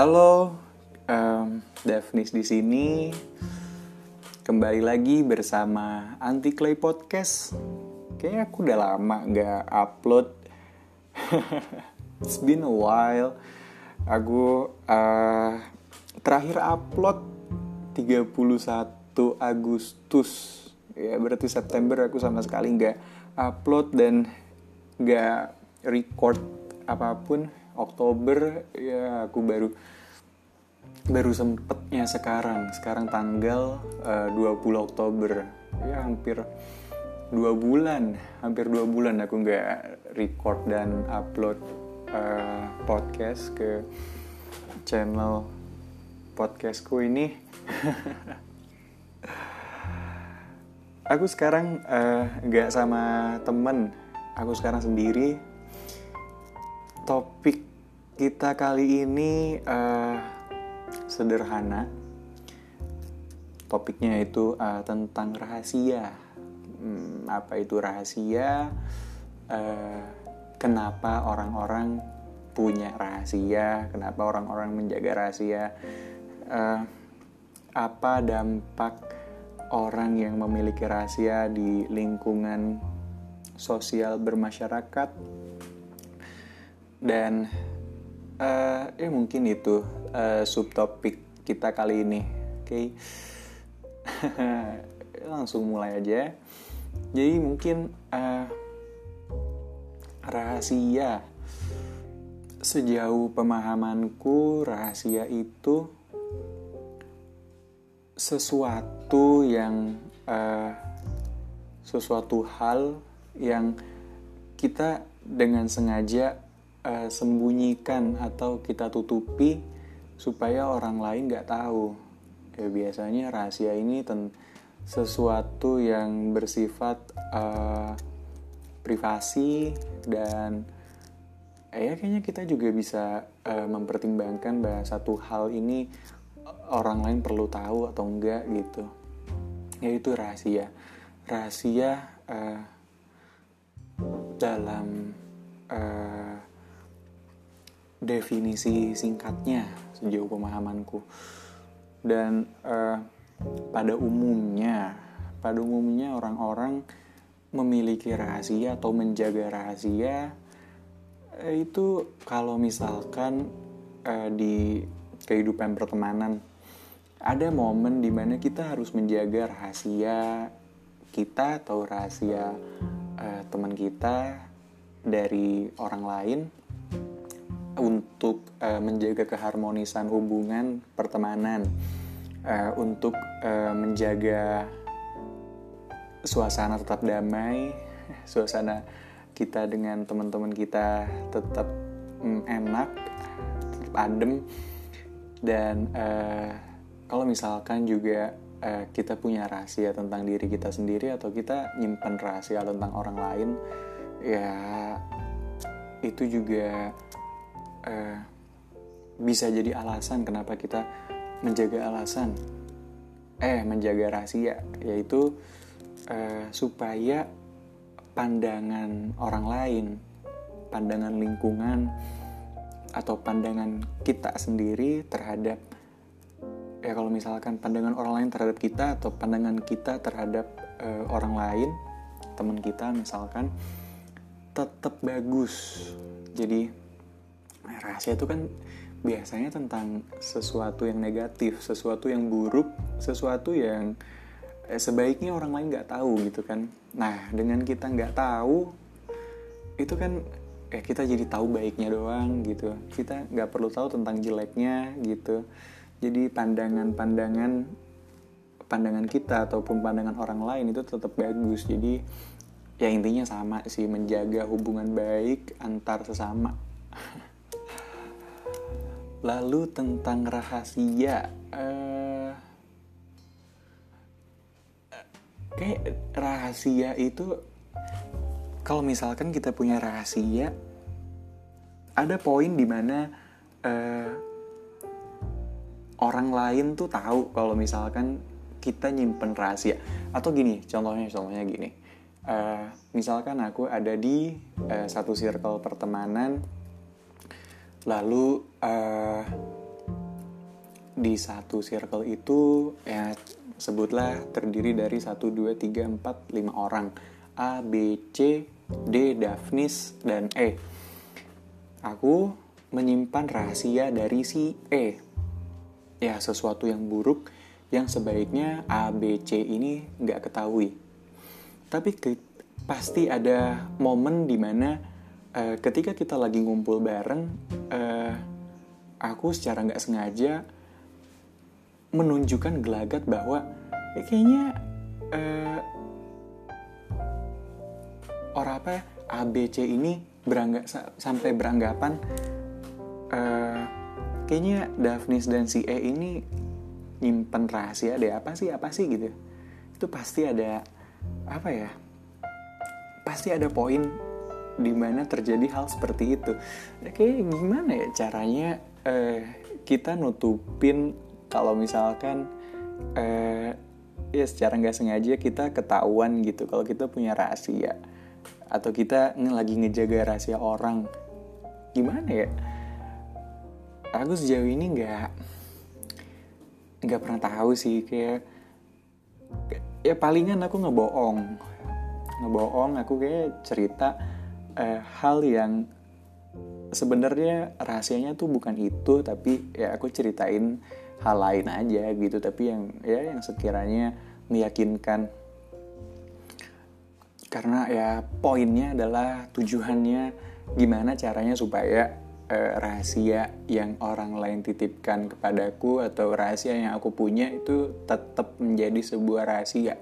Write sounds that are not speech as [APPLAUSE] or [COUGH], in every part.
Halo, um, Daphnis di sini. Kembali lagi bersama Anti Clay Podcast. Kayaknya aku udah lama nggak upload. [LAUGHS] It's been a while. Aku uh, terakhir upload 31 Agustus. Ya berarti September aku sama sekali nggak upload dan nggak record apa pun Oktober ya aku baru baru sempetnya sekarang. Sekarang tanggal eh, uh, 20 Oktober. Ya hampir dua bulan hampir dua bulan aku nggak record dan upload uh, podcast ke channel podcastku ini. [LAUGHS] Aku sekarang eh, nggak uh, sama temen. Aku sekarang sendiri. Topik kita kali ini uh, sederhana. Topiknya itu uh, tentang rahasia. Hmm, apa itu rahasia? Uh, kenapa orang-orang punya rahasia? Kenapa orang-orang menjaga rahasia? Uh, apa dampak orang yang memiliki rahasia di lingkungan sosial bermasyarakat? Dan uh, ya mungkin itu uh, subtopik kita kali ini oke okay? [LAUGHS] langsung mulai aja jadi mungkin uh, rahasia sejauh pemahamanku rahasia itu sesuatu yang uh, sesuatu hal yang kita dengan sengaja uh, sembunyikan atau kita tutupi supaya orang lain nggak tahu. Ya biasanya rahasia ini ten sesuatu yang bersifat uh, privasi dan eh, ya kayaknya kita juga bisa uh, mempertimbangkan bahwa satu hal ini orang lain perlu tahu atau enggak gitu. Yaitu rahasia. Rahasia uh, dalam uh, definisi singkatnya sejauh pemahamanku. Dan uh, pada umumnya pada umumnya orang-orang memiliki rahasia atau menjaga rahasia uh, itu kalau misalkan uh, di kehidupan pertemanan ada momen di mana kita harus menjaga rahasia kita atau rahasia uh, teman kita dari orang lain untuk uh, menjaga keharmonisan hubungan pertemanan, uh, untuk uh, menjaga suasana tetap damai, [LAUGHS] suasana kita dengan teman-teman kita tetap mm, enak, tetap adem, dan uh, kalau misalkan juga uh, kita punya rahasia tentang diri kita sendiri atau kita nyimpan rahasia tentang orang lain, ya itu juga uh, bisa jadi alasan kenapa kita menjaga alasan eh menjaga rahasia yaitu uh, supaya pandangan orang lain pandangan lingkungan atau pandangan kita sendiri terhadap ya kalau misalkan pandangan orang lain terhadap kita atau pandangan kita terhadap uh, orang lain teman kita misalkan tetap bagus. Jadi rahasia itu kan biasanya tentang sesuatu yang negatif, sesuatu yang buruk, sesuatu yang eh, sebaiknya orang lain nggak tahu gitu kan. Nah dengan kita nggak tahu itu kan eh, kita jadi tahu baiknya doang gitu. Kita nggak perlu tahu tentang jeleknya gitu. Jadi pandangan-pandangan pandangan kita ataupun pandangan orang lain itu tetap bagus. Jadi ya intinya sama sih menjaga hubungan baik antar sesama. [LAUGHS] Lalu tentang rahasia, uh, kayak rahasia itu kalau misalkan kita punya rahasia, ada poin di mana uh, orang lain tuh tahu kalau misalkan kita nyimpen rahasia. Atau gini contohnya contohnya gini. Uh, misalkan aku ada di uh, satu circle pertemanan lalu uh, di satu circle itu ya sebutlah terdiri dari 1, 2, 3, 4, 5 orang. A, B, C, D, Daphnis, dan E. Aku menyimpan rahasia dari si E. Ya sesuatu yang buruk yang sebaiknya A, B, C ini nggak ketahui. Tapi ke, pasti ada momen di mana uh, ketika kita lagi ngumpul bareng uh, aku secara nggak sengaja menunjukkan gelagat bahwa ya kayaknya uh, orang apa ya, ABC ini beranggap sampai beranggapan uh, kayaknya Daphnis dan si E ini nyimpen rahasia deh apa sih apa sih? gitu. Itu pasti ada apa ya pasti ada poin di mana terjadi hal seperti itu. Kayak gimana ya caranya uh, kita nutupin kalau misalkan uh, ya secara nggak sengaja kita ketahuan gitu kalau kita punya rahasia atau kita lagi ngejaga rahasia orang. Gimana ya? Aku sejauh ini nggak nggak pernah tahu sih kayak ya palingan aku ngebohong. Ngebohong aku kayak cerita eh, hal yang sebenarnya rahasianya tuh bukan itu tapi ya aku ceritain hal lain aja gitu. Tapi yang ya yang sekiranya meyakinkan. Karena ya poinnya adalah tujuannya gimana caranya supaya eh, rahasia yang orang lain titipkan kepadaku atau rahasia yang aku punya itu tetap menjadi sebuah rahasia.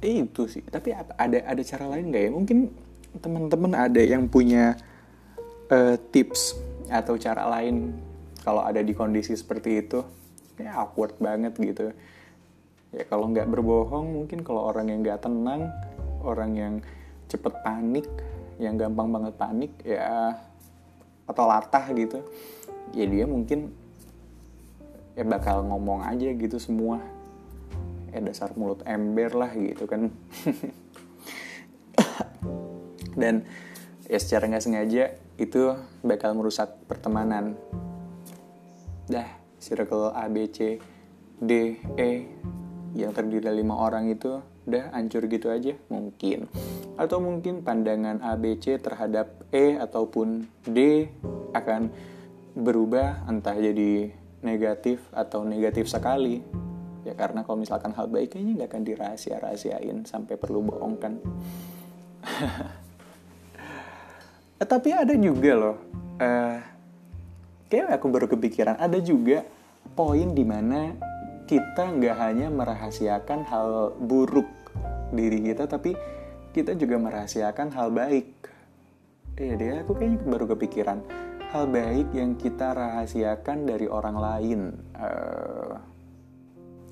Itu sih. Tapi ada ada cara lain nggak ya? Mungkin teman-teman ada yang punya uh, tips atau cara lain kalau ada di kondisi seperti itu? Ya awkward banget gitu. Ya kalau nggak berbohong mungkin kalau orang yang nggak tenang orang yang cepet panik yang gampang banget panik ya atau latah gitu ya dia mungkin ya bakal ngomong aja gitu semua. Ya dasar mulut ember lah gitu kan [LAUGHS] dan ya secara nggak sengaja itu bakal merusak pertemanan. Dah circle A B C D E yang terdiri dari lima orang itu udah hancur gitu aja mungkin. Atau mungkin pandangan A B C terhadap E ataupun D akan berubah entah jadi negatif atau negatif sekali. Ya karena kalau misalkan hal baik kayaknya nggak akan dirahasia-rahasiain sampai perlu bohong kan [LAUGHS] eh, tapi ada juga loh uh, kayak aku baru kepikiran ada juga poin di mana kita nggak hanya merahasiakan hal buruk diri kita tapi kita juga merahasiakan hal baik. Iya deh aku kayaknya baru kepikiran. Hal baik yang kita rahasiakan dari orang lain uh,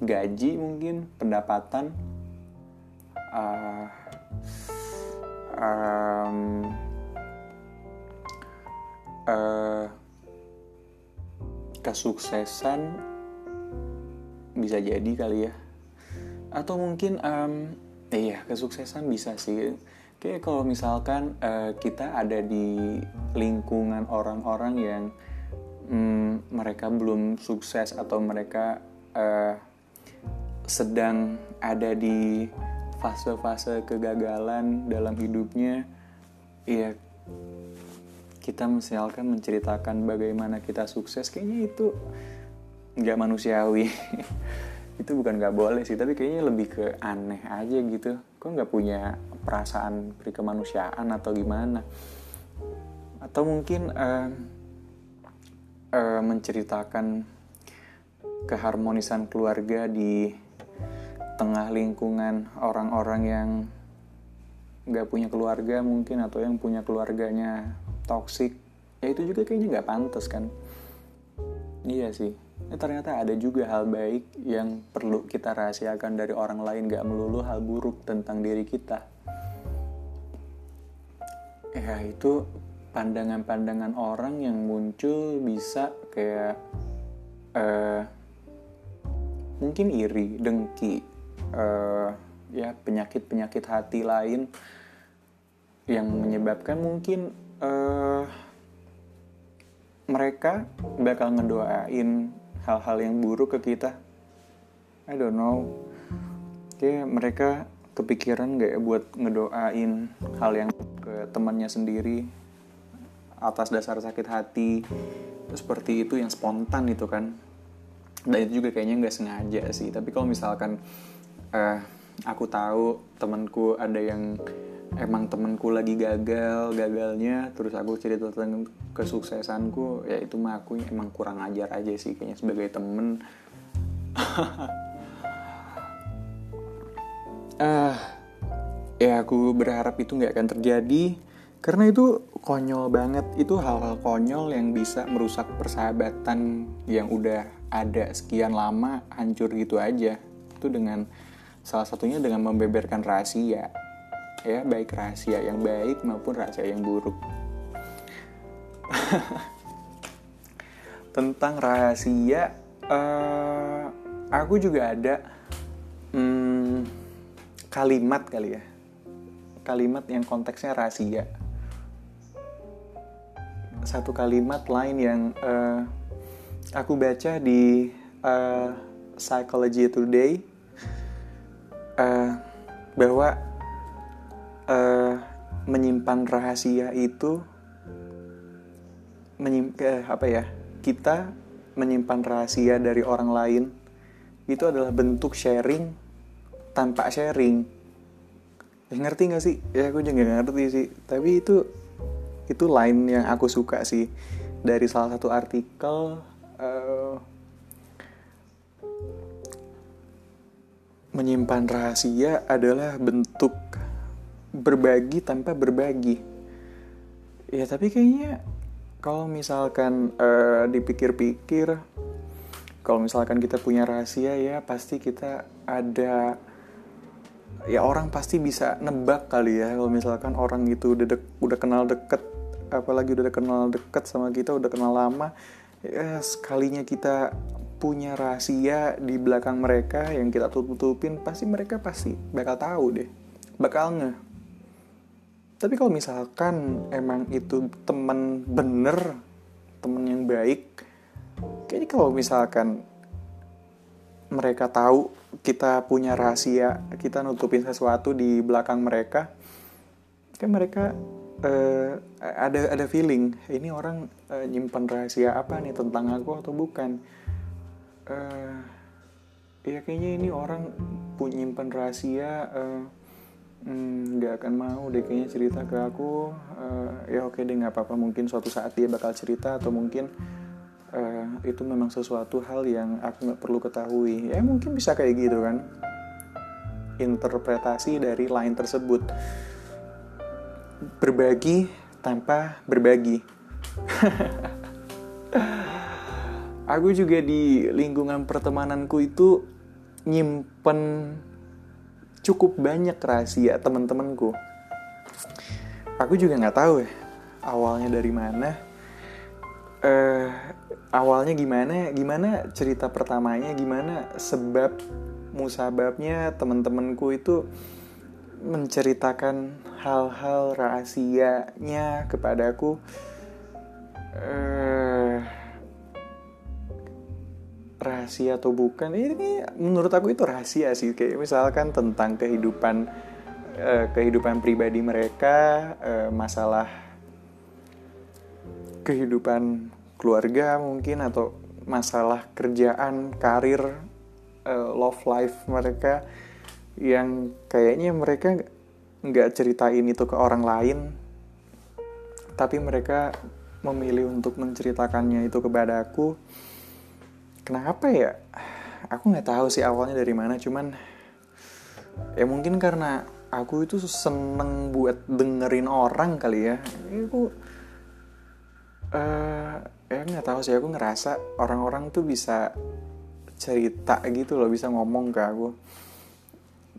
gaji mungkin pendapatan uh, um, uh, kesuksesan bisa jadi kali ya. Atau mungkin um, iya kesuksesan bisa sih. Kayak kalau misalkan uh, kita ada di lingkungan orang-orang yang um, mereka belum sukses atau mereka uh, sedang ada di fase-fase kegagalan dalam hidupnya ya kita misalkan menceritakan bagaimana kita sukses kayaknya itu nggak manusiawi. [LAUGHS] Itu bukan nggak boleh sih tapi kayaknya lebih ke aneh aja gitu. Kok nggak punya perasaan kemanusiaan atau gimana? Atau mungkin uh, uh, menceritakan keharmonisan keluarga di tengah lingkungan orang-orang yang nggak punya keluarga mungkin atau yang punya keluarganya toxic. Ya itu juga kayaknya nggak pantas kan? Iya sih. Ya, ternyata ada juga hal baik yang perlu kita rahasiakan dari orang lain gak melulu hal buruk tentang diri kita. Ya itu pandangan-pandangan orang yang muncul bisa kayak uh, mungkin iri, dengki, uh, ya penyakit-penyakit hati lain yang menyebabkan mungkin uh, mereka bakal ngedoain hal-hal yang buruk ke kita. I don't know. Kayak mereka kepikiran gak ya buat ngedoain hal yang ke temannya sendiri atas dasar sakit hati seperti itu yang spontan itu kan. Dan itu juga kayaknya nggak sengaja sih. Tapi kalau misalkan uh, aku tahu temanku ada yang emang temanku lagi gagal gagalnya terus aku cerita tentang kesuksesanku ya itu mah aku emang kurang ajar aja sih kayaknya sebagai temen. Uh, [LAUGHS] ya aku berharap itu nggak akan terjadi karena itu konyol banget. Itu hal-hal konyol yang bisa merusak persahabatan yang udah ada sekian lama hancur gitu aja. Itu dengan salah satunya dengan membeberkan rahasia ya baik rahasia yang baik maupun rahasia yang buruk. [LAUGHS] Tentang rahasia uh, aku juga ada hmm, kalimat kali ya. Kalimat yang konteksnya rahasia. Satu kalimat lain yang uh, aku baca di uh, Psychology Today uh, bahwa uh, menyimpan rahasia itu menyim uh, apa ya kita menyimpan rahasia dari orang lain itu adalah bentuk sharing tanpa sharing. Ya, ngerti gak sih? Ya aku juga gak ngerti sih. Tapi itu itu line yang aku suka sih. Dari salah satu artikel uh, menyimpan rahasia adalah bentuk berbagi tanpa berbagi. Ya tapi kayaknya kalau misalkan uh, dipikir-pikir kalau misalkan kita punya rahasia ya pasti kita ada ya orang pasti bisa nebak kali ya. Kalau misalkan orang itu udah dek, udah kenal deket apalagi udah kenal deket sama kita udah kenal lama ya sekalinya kita punya rahasia di belakang mereka yang kita tutup-tutupin pasti mereka pasti bakal tahu deh. Bakal nge tapi kalau misalkan emang itu temen bener temen yang baik kayaknya kalau misalkan mereka tahu kita punya rahasia kita nutupin sesuatu di belakang mereka kan mereka uh, ada ada feeling ini orang uh, nyimpan rahasia apa nih tentang aku atau bukan? Uh, ya kayaknya ini orang punya nyimpan rahasia nggak uh, akan mau deh kayaknya cerita ke aku. Uh, ya oke deh nggak apa-apa. Mungkin suatu saat dia bakal cerita atau mungkin uh, itu memang sesuatu hal yang aku nggak perlu ketahui. Ya mungkin bisa kayak gitu kan. Interpretasi dari line tersebut. Berbagi tanpa berbagi. [LAUGHS] aku juga di lingkungan pertemananku itu nyimpen cukup banyak rahasia teman-temanku. Aku juga nggak tahu ya awalnya dari mana. Uh, awalnya gimana? Gimana cerita pertamanya? Gimana sebab musababnya teman-temanku itu menceritakan hal-hal rahasianya kepadaku uh, rahasia atau bukan ini menurut aku itu rahasia sih kayak misalkan tentang kehidupan uh, kehidupan pribadi mereka uh, masalah kehidupan keluarga mungkin atau masalah kerjaan karir uh, love life mereka yang kayaknya mereka nggak ceritain itu ke orang lain tapi mereka memilih untuk menceritakannya itu kepada aku kenapa ya? Aku nggak tahu sih awalnya dari mana cuman ya mungkin karena aku itu seneng buat dengerin orang kali ya. Aku uh, ya tahu sih aku ngerasa orang-orang tuh bisa cerita gitu loh bisa ngomong ke aku.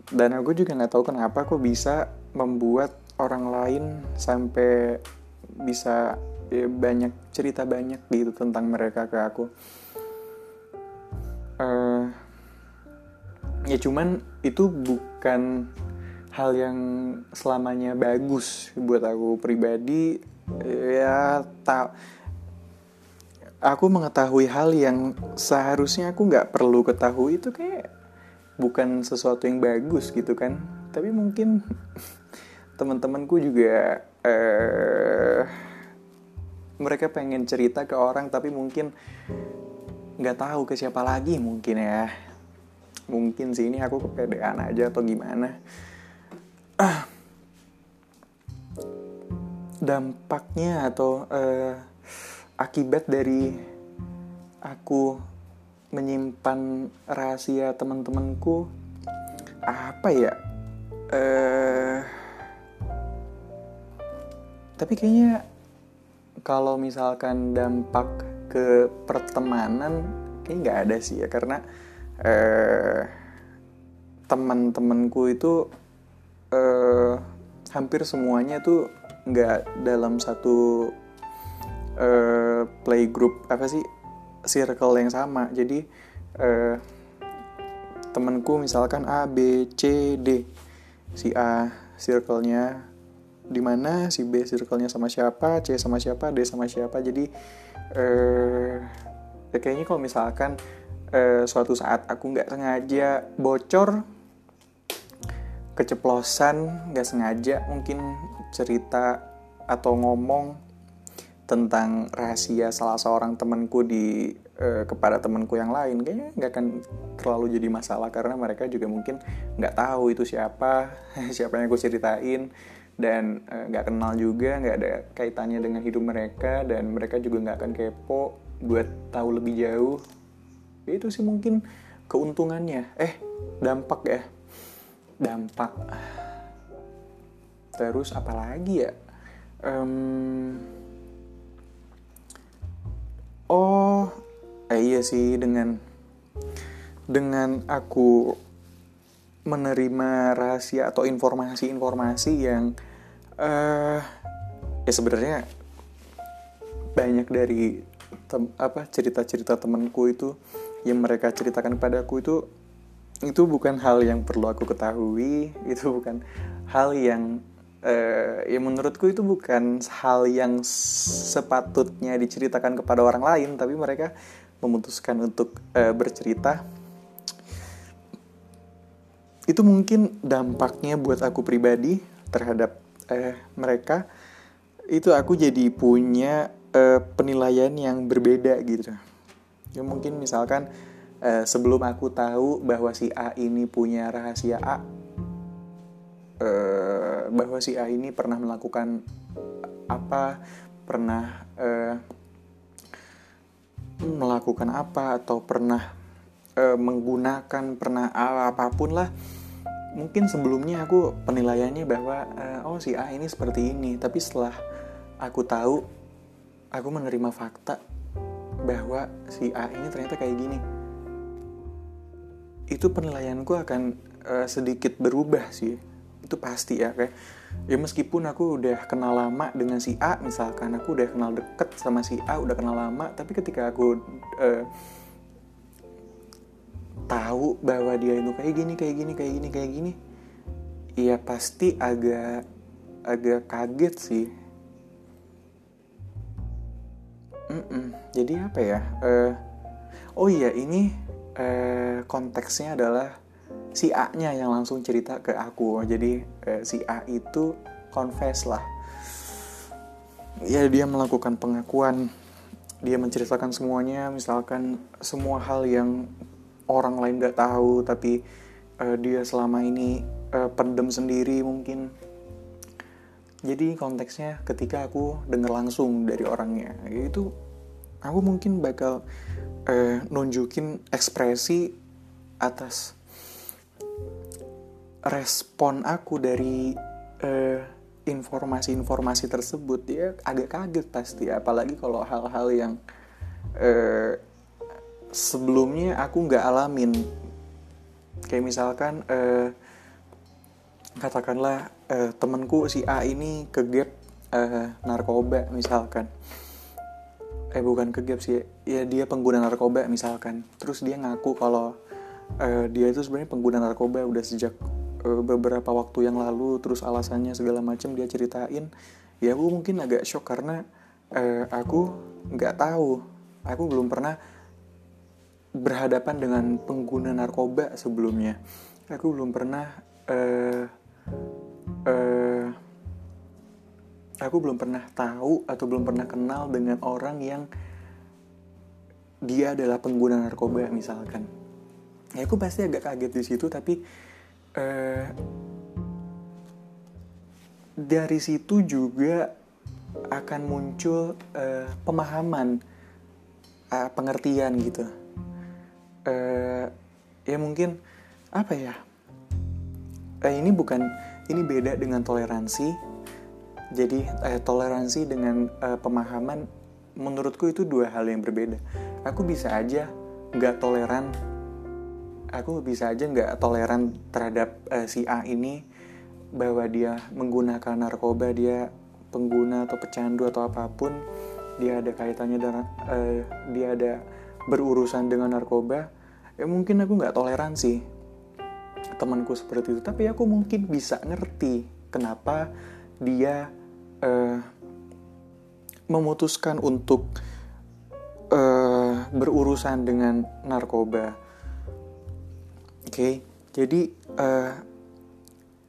Dan aku juga nggak tahu kenapa aku bisa membuat orang lain sampai bisa ya, banyak cerita banyak gitu tentang mereka ke aku uh, ya cuman itu bukan hal yang selamanya bagus buat aku pribadi. Ya tak aku mengetahui hal yang seharusnya aku nggak perlu ketahui itu kayak bukan sesuatu yang bagus gitu kan. Tapi mungkin [LAUGHS] teman-temanku juga eh, mereka pengen cerita ke orang tapi mungkin nggak tahu ke siapa lagi mungkin ya mungkin sih ini aku kepedean aja atau gimana ah. [CLEARS THROAT] dampaknya atau uh, akibat dari aku menyimpan rahasia teman-temanku apa ya uh, tapi kayaknya kalau misalkan dampak ke pertemanan kayak nggak ada sih ya. Karena eh, teman-temanku itu eh, hampir semuanya tuh nggak dalam satu eh, playgroup apa sih circle yang sama. Jadi eh, temanku misalkan A B C D. Si A circle-nya di mana si B circle-nya sama siapa C sama siapa D sama siapa. Jadi eh, ya kayaknya kalau misalkan eh, suatu saat aku nggak sengaja bocor keceplosan nggak sengaja mungkin cerita atau ngomong tentang rahasia salah seorang temanku di eh, kepada temanku yang lain kayaknya nggak akan terlalu jadi masalah karena mereka juga mungkin nggak tahu itu siapa [LAUGHS] siapa yang aku ceritain dan eh, nggak uh, kenal juga nggak ada kaitannya dengan hidup mereka dan mereka juga nggak akan kepo buat tahu lebih jauh. Ya itu sih mungkin keuntungannya. Eh dampak ya. Dampak. Terus apalagi ya? Um, oh eh, iya sih dengan dengan aku menerima rahasia atau informasi-informasi yang uh, ya sebenarnya banyak dari tem, apa cerita-cerita temanku itu yang mereka ceritakan padaku itu itu bukan hal yang perlu aku ketahui [LAUGHS] itu bukan hal yang uh, ya menurutku itu bukan hal yang sepatutnya diceritakan kepada orang lain tapi mereka memutuskan untuk uh, bercerita itu mungkin dampaknya buat aku pribadi terhadap eh, mereka. Itu aku jadi punya eh, penilaian yang berbeda gitu. Ya mungkin misalkan eh, sebelum aku tahu bahwa si A ini punya rahasia A eh, bahwa si A ini pernah melakukan apa pernah eh, melakukan apa atau pernah uh, menggunakan pernah apa pun lah. Mungkin sebelumnya aku penilaiannya bahwa uh, oh si A ini seperti ini. Tapi setelah aku tahu aku menerima fakta bahwa si A ini ternyata kayak gini. Itu penilaianku akan uh, sedikit berubah sih. Itu pasti ya kayak ya meskipun aku udah kenal lama dengan si A misalkan aku udah kenal deket sama si A udah kenal lama tapi ketika aku uh, tahu bahwa dia itu kayak gini kayak gini kayak gini kayak gini ya pasti agak agak kaget sih. Mm -mm. jadi apa ya? Uh, oh iya ini uh, konteksnya adalah si A nya yang langsung cerita ke aku. Jadi uh, si A itu confess lah. Ya dia melakukan pengakuan. Dia menceritakan semuanya misalkan semua hal yang orang lain nggak tahu tapi uh, dia selama ini uh, pendem sendiri mungkin. Jadi konteksnya ketika aku dengar langsung dari orangnya itu aku mungkin bakal uh, nunjukin ekspresi atas respon aku dari informasi-informasi uh, tersebut. Dia agak kaget pasti apalagi kalau hal-hal yang sebelumnya aku nggak alamin. Kayak misalkan uh, katakanlah uh, temenku si A ini kegap uh, narkoba misalkan. Eh bukan kegap sih ya dia pengguna narkoba misalkan. Terus dia ngaku kalau uh, dia itu sebenarnya pengguna narkoba udah sejak uh, beberapa waktu yang lalu. Terus alasannya segala macam dia ceritain. Ya aku mungkin agak shock karena uh, aku nggak tahu. Aku belum pernah berhadapan dengan pengguna narkoba sebelumnya. Aku belum pernah uh, uh, aku belum pernah tahu atau belum pernah kenal dengan orang yang dia adalah pengguna narkoba misalkan. Ya aku pasti agak kaget di situ tapi uh, dari situ juga akan muncul uh, pemahaman uh, pengertian gitu uh, ya mungkin apa ya? Uh, ini bukan ini beda dengan toleransi. Jadi uh, toleransi dengan uh, pemahaman menurutku itu dua hal yang berbeda. Aku bisa aja nggak toleran aku bisa aja nggak toleran terhadap uh, si A ini bahwa dia menggunakan narkoba dia pengguna atau pecandu atau apa pun dia ada kaitannya dengan uh, dia ada berurusan dengan narkoba ya mungkin aku nggak toleransi temanku seperti itu tapi aku mungkin bisa ngerti kenapa dia uh, memutuskan untuk uh, berurusan dengan narkoba oke okay? jadi uh,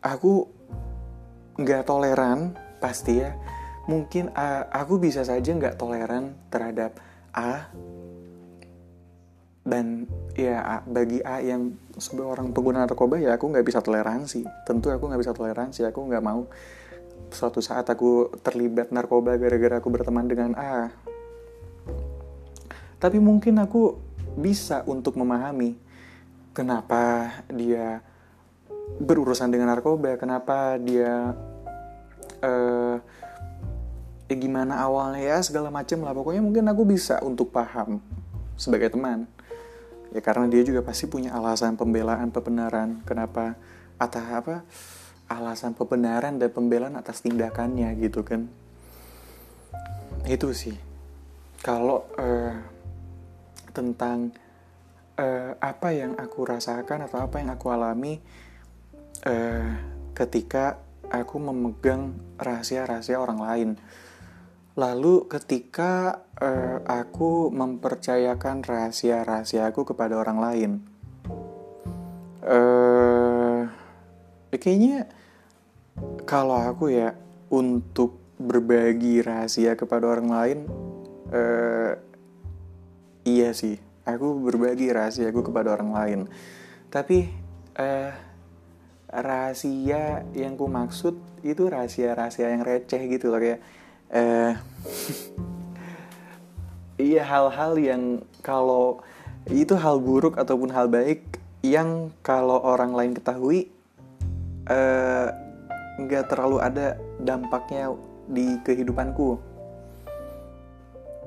aku nggak toleran pasti ya mungkin uh, aku bisa saja nggak toleran terhadap A dan ya bagi A yang sebagai orang pengguna narkoba ya aku nggak bisa toleransi. Tentu aku nggak bisa toleransi. Aku nggak mau suatu saat aku terlibat narkoba gara-gara aku berteman dengan A. Tapi mungkin aku bisa untuk memahami kenapa dia berurusan dengan narkoba kenapa dia uh, ya gimana awalnya ya segala macam lah. Pokoknya mungkin aku bisa untuk paham sebagai teman ya karena dia juga pasti punya alasan pembelaan pembenaran. Kenapa atas apa alasan pembenaran dan pembelaan atas tindakannya gitu kan. Itu sih. Kalau uh, tentang uh, apa yang aku rasakan atau apa yang aku alami uh, ketika aku memegang rahasia-rahasia orang lain. Lalu ketika uh, aku mempercayakan rahasia-rahasia aku kepada orang lain, uh, kayaknya kalau aku ya untuk berbagi rahasia kepada orang lain, uh, iya sih, aku berbagi rahasia aku kepada orang lain. Tapi uh, rahasia yang ku maksud itu rahasia-rahasia yang receh gitu loh kayak eh iya hal-hal yang kalau itu hal buruk ataupun hal baik yang kalau orang lain ketahui eh, nggak uh, terlalu ada dampaknya di kehidupanku.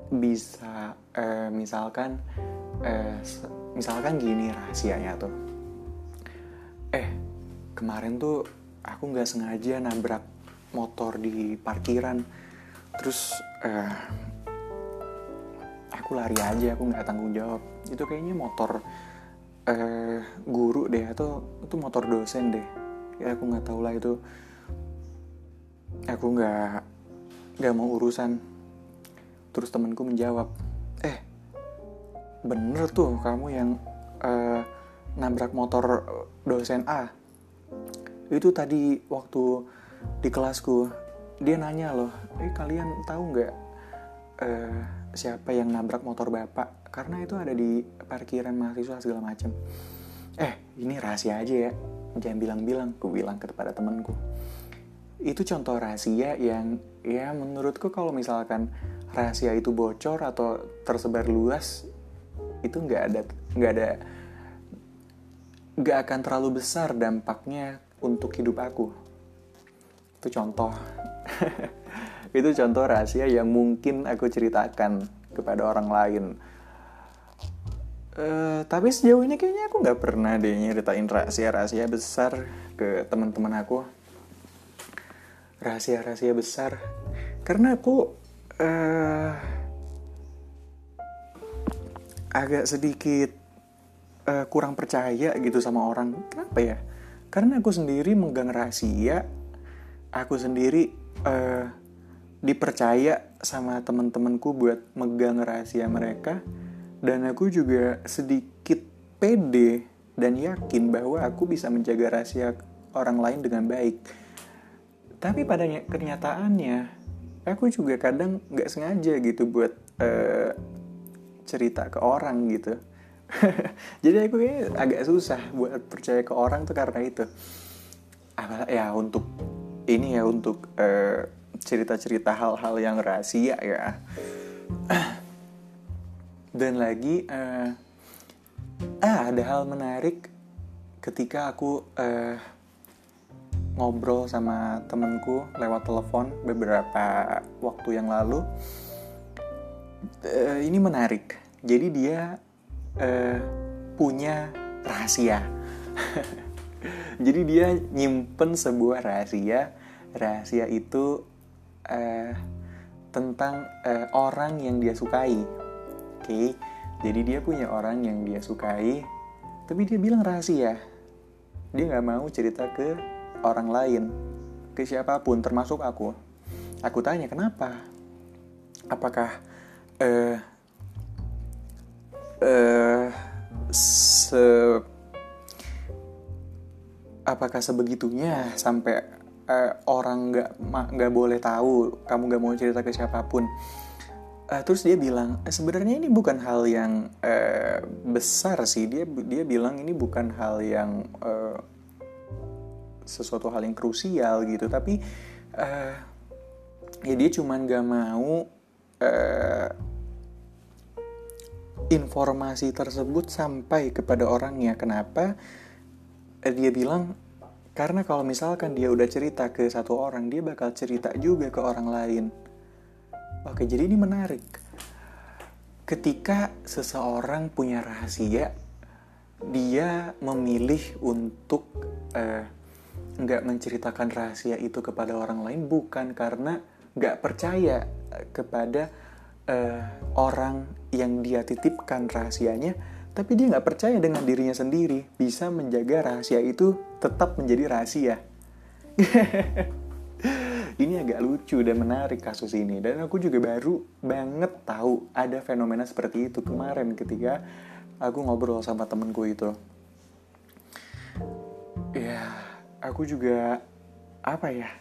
Bisa uh, misalkan uh, misalkan gini rahasianya tuh. Eh kemarin tuh aku nggak sengaja nabrak motor di parkiran terus uh, aku lari aja aku nggak tanggung jawab. Itu kayaknya motor uh, guru deh atau itu motor dosen deh. Ya aku nggak tahu lah itu. Aku nggak nggak mau urusan. Terus temanku menjawab eh bener tuh kamu yang uh, nabrak motor dosen A. Itu tadi waktu di kelasku dia nanya loh eh kalian tahu nggak uh, siapa yang nabrak motor bapak? Karena itu ada di parkiran mahasiswa segala macam eh ini rahasia aja ya jangan bilang-bilang ku bilang kepada temanku. Itu contoh rahasia yang ya menurutku kalau misalkan rahasia itu bocor atau tersebar luas itu nggak ada nggak ada nggak akan terlalu besar dampaknya untuk hidup aku. Itu contoh [LAUGHS] itu contoh rahasia yang mungkin aku ceritakan kepada orang lain. Uh, tapi sejauh ini kayaknya aku nggak pernah deh nyeritain rahasia-rahasia besar ke teman-teman aku. Rahasia-rahasia besar. Karena aku uh, agak sedikit uh, kurang percaya gitu sama orang. Kenapa ya? Karena aku sendiri megang rahasia, aku sendiri uh, dipercaya sama teman-temanku buat megang rahasia mereka dan aku juga sedikit pede dan yakin bahwa aku bisa menjaga rahasia orang lain dengan baik. Tapi pada kenyataannya, aku juga kadang nggak sengaja gitu buat uh, cerita ke orang gitu. [LAUGHS] Jadi aku agak susah buat percaya ke orang tuh karena itu. Ya untuk ini ya untuk uh, cerita-cerita hal-hal yang rahasia ya. Dan lagi uh, ah ada hal menarik ketika aku uh, ngobrol sama temenku lewat telepon beberapa waktu yang lalu. Uh, ini menarik. Jadi dia uh, punya rahasia. [LAUGHS] Jadi dia nyimpen sebuah rahasia. Rahasia itu uh, tentang uh, orang yang dia sukai. Oke. Okay? Jadi dia punya orang yang dia sukai, tapi dia bilang rahasia. Dia nggak mau cerita ke orang lain, ke siapa pun, termasuk aku. Aku tanya kenapa? Apakah uh, uh, se apakah sebegitunya sampai uh, orang nggak nggak boleh tahu kamu nggak mau cerita ke siapa pun uh, terus dia bilang eh, sebenarnya ini bukan hal yang uh, besar sih dia dia bilang ini bukan hal yang uh, sesuatu hal yang krusial gitu tapi uh, ya dia cuman gak mau uh, informasi tersebut sampai kepada orangnya. Kenapa? Dia bilang karena kalau misalkan dia udah cerita ke satu orang, dia bakal cerita juga ke orang lain. Oke, jadi ini menarik. Ketika seseorang punya rahasia, dia memilih untuk uh, nggak menceritakan rahasia itu kepada orang lain bukan karena nggak percaya kepada uh, orang yang dia titipkan rahasianya, tapi dia nggak percaya dengan dirinya sendiri bisa menjaga rahasia itu tetap menjadi rahasia. [LAUGHS] ini agak lucu dan menarik kasus ini dan aku juga baru banget tahu ada fenomena seperti itu kemarin ketika aku ngobrol sama temenku itu. Ya, aku juga apa ya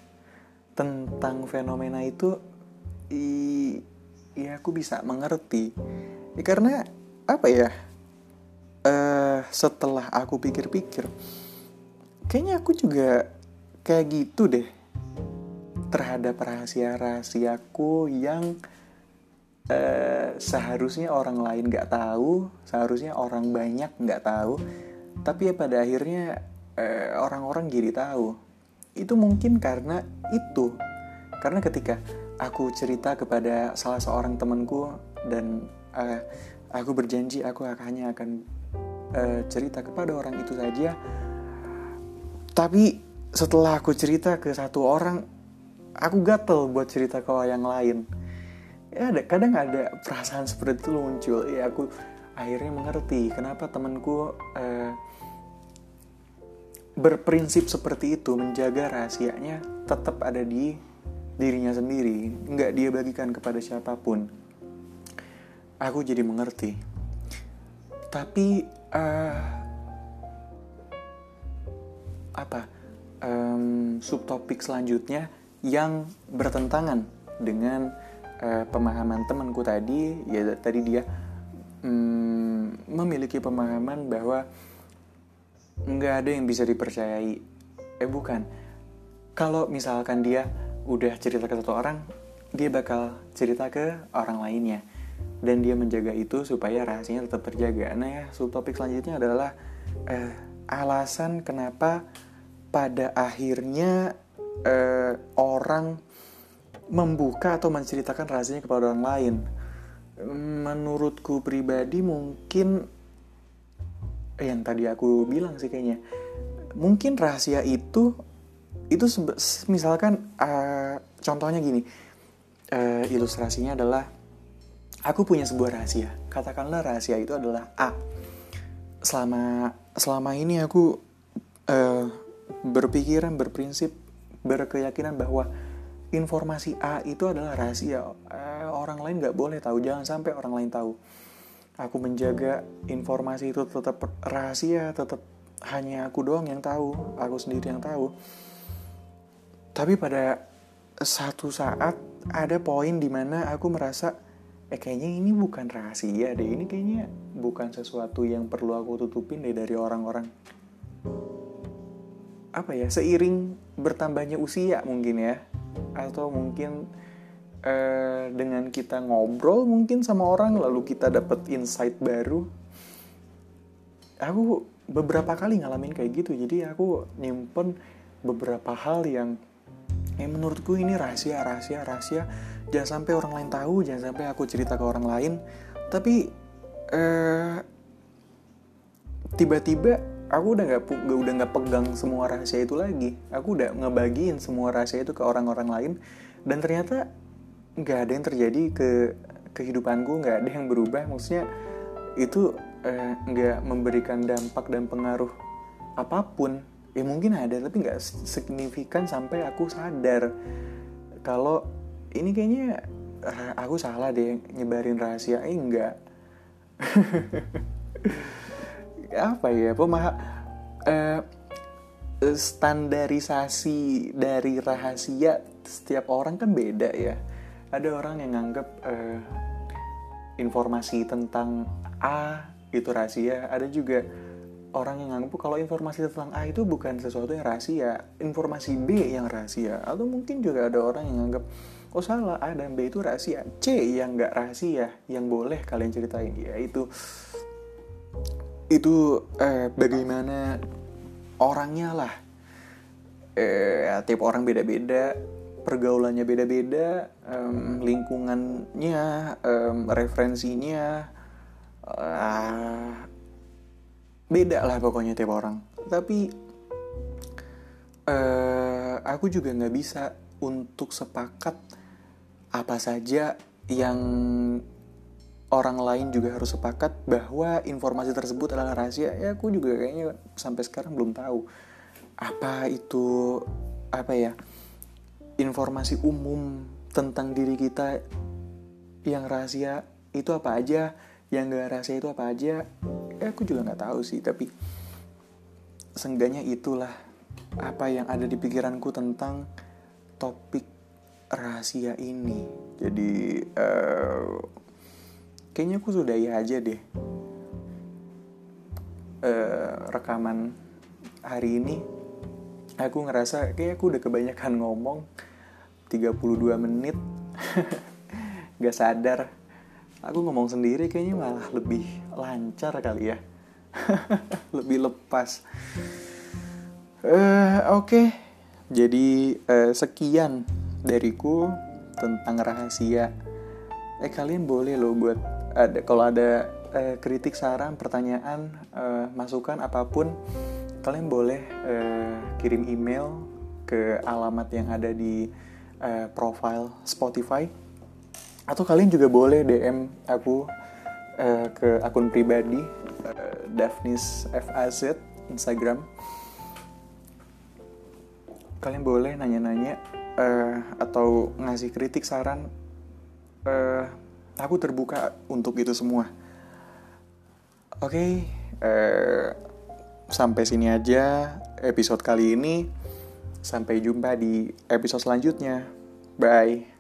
tentang fenomena itu i, ya aku bisa mengerti ya, karena apa ya uh, setelah aku pikir-pikir kayaknya aku juga kayak gitu deh terhadap rahasia-rahasiaku yang uh, seharusnya orang lain nggak tahu seharusnya orang banyak nggak tahu tapi ya pada akhirnya uh, orang-orang jadi tahu. Itu mungkin karena itu karena ketika aku cerita kepada salah seorang temanku dan uh, aku berjanji aku hanya akan uh, cerita kepada orang itu saja tapi setelah aku cerita ke satu orang aku gatel buat cerita ke yang lain ya ada kadang ada perasaan seperti itu muncul ya aku akhirnya mengerti kenapa temanku uh, berprinsip seperti itu menjaga rahasianya tetap ada di dirinya sendiri, nggak dia bagikan kepada siapa pun. Aku jadi mengerti. Tapi uh, apa um, subtopik selanjutnya yang bertentangan dengan uh, pemahaman temanku tadi, ya tadi dia um, memiliki pemahaman bahwa nggak ada yang bisa dipercayai. Eh bukan, kalau misalkan dia udah cerita ke satu orang, dia bakal cerita ke orang lainnya. Dan dia menjaga itu supaya rahasianya tetap terjaga. Nah ya, subtopik selanjutnya adalah eh, alasan kenapa pada akhirnya eh, orang membuka atau menceritakan rahasianya kepada orang lain. Menurutku pribadi mungkin yang tadi aku bilang sih kayaknya mungkin rahasia itu itu misalkan uh, contohnya gini uh, ilustrasinya adalah aku punya sebuah rahasia. Katakanlah rahasia itu adalah A. Selama selama ini aku uh, berpikiran berprinsip berkeyakinan bahwa informasi A itu adalah rahasia. Eh, orang lain nggak boleh tahu. Jangan sampai orang lain tahu. Aku menjaga informasi itu tetap rahasia tetap hanya aku doang yang tahu. Aku sendiri yang tahu. Tapi pada satu saat ada poin di mana aku merasa eh kayaknya ini bukan rahasia deh. Ini kayaknya bukan sesuatu yang perlu aku tutupin deh dari orang-orang. Apa ya seiring bertambahnya usia mungkin ya. Atau mungkin eh, dengan kita ngobrol mungkin sama orang lalu kita dapat insight baru. Aku beberapa kali ngalamin kayak gitu. Jadi aku nyimpen beberapa hal yang yang menurutku ini rahasia rahasia rahasia jangan sampai orang lain tahu jangan sampai aku cerita ke orang lain. Tapi eh, tiba-tiba aku udah nggak udah nggak pegang semua rahasia itu lagi. Aku udah ngebagiin semua rahasia itu ke orang-orang lain. Dan ternyata nggak ada yang terjadi ke kehidupanku nggak ada yang berubah. Maksudnya itu eh, nggak memberikan dampak dan pengaruh apa pun. Ya mungkin ada tapi nggak signifikan sampai aku sadar kalau ini kayaknya eh, aku salah deh nyebarin rahasia. Eh enggak. [LAUGHS] Apa ya pemah eh, standarisasi dari rahasia setiap orang kan beda ya. Ada orang yang nganggap eh, informasi tentang A itu rahasia. Ada juga orang yang nganggap kalau informasi tentang A itu bukan sesuatu yang rahasia, informasi B yang rahasia. Atau mungkin juga ada orang yang nganggap, oh salah, A dan B itu rahasia. C yang nggak rahasia, yang boleh kalian ceritain. Ya itu, itu eh, bagaimana orangnya lah. Eh, tiap orang beda-beda, pergaulannya beda-beda, um, lingkungannya, um, referensinya, uh, beda lah pokoknya tiap orang tapi uh, aku juga nggak bisa untuk sepakat apa saja yang orang lain juga harus sepakat bahwa informasi tersebut adalah rahasia ya aku juga kayaknya sampai sekarang belum tahu. Apa itu apa ya informasi umum tentang diri kita yang rahasia itu apa aja yang gak rahasia itu apa aja eh, aku juga nggak tahu sih. Tapi sengganya itulah apa yang ada di pikiranku tentang topik rahasia ini. Jadi uh, kayaknya aku sudah ya aja deh uh, rekaman hari ini. Aku ngerasa kayak aku udah kebanyakan ngomong 32 menit. [LAUGHS] Gak sadar. Aku ngomong sendiri kayaknya malah lebih lancar kali ya. [LAUGHS] Lebih lepas. Uh, oke. Okay. jadi uh, sekian dariku tentang rahasia. Eh kalian boleh loh buat ada kalau ada uh, kritik saran pertanyaan uh, masukan apa pun kalian boleh uh, kirim email ke alamat yang ada di uh, profile Spotify. Atau kalian juga boleh DM aku uh, ke akun pribadi uh, Daphnis FAZ Instagram. Kalian boleh nanya-nanya uh, atau ngasih kritik saran uh, aku terbuka untuk itu semua. Oke okay, uh, sampai sini aja episode kali ini. Sampai jumpa di episode selanjutnya. Bye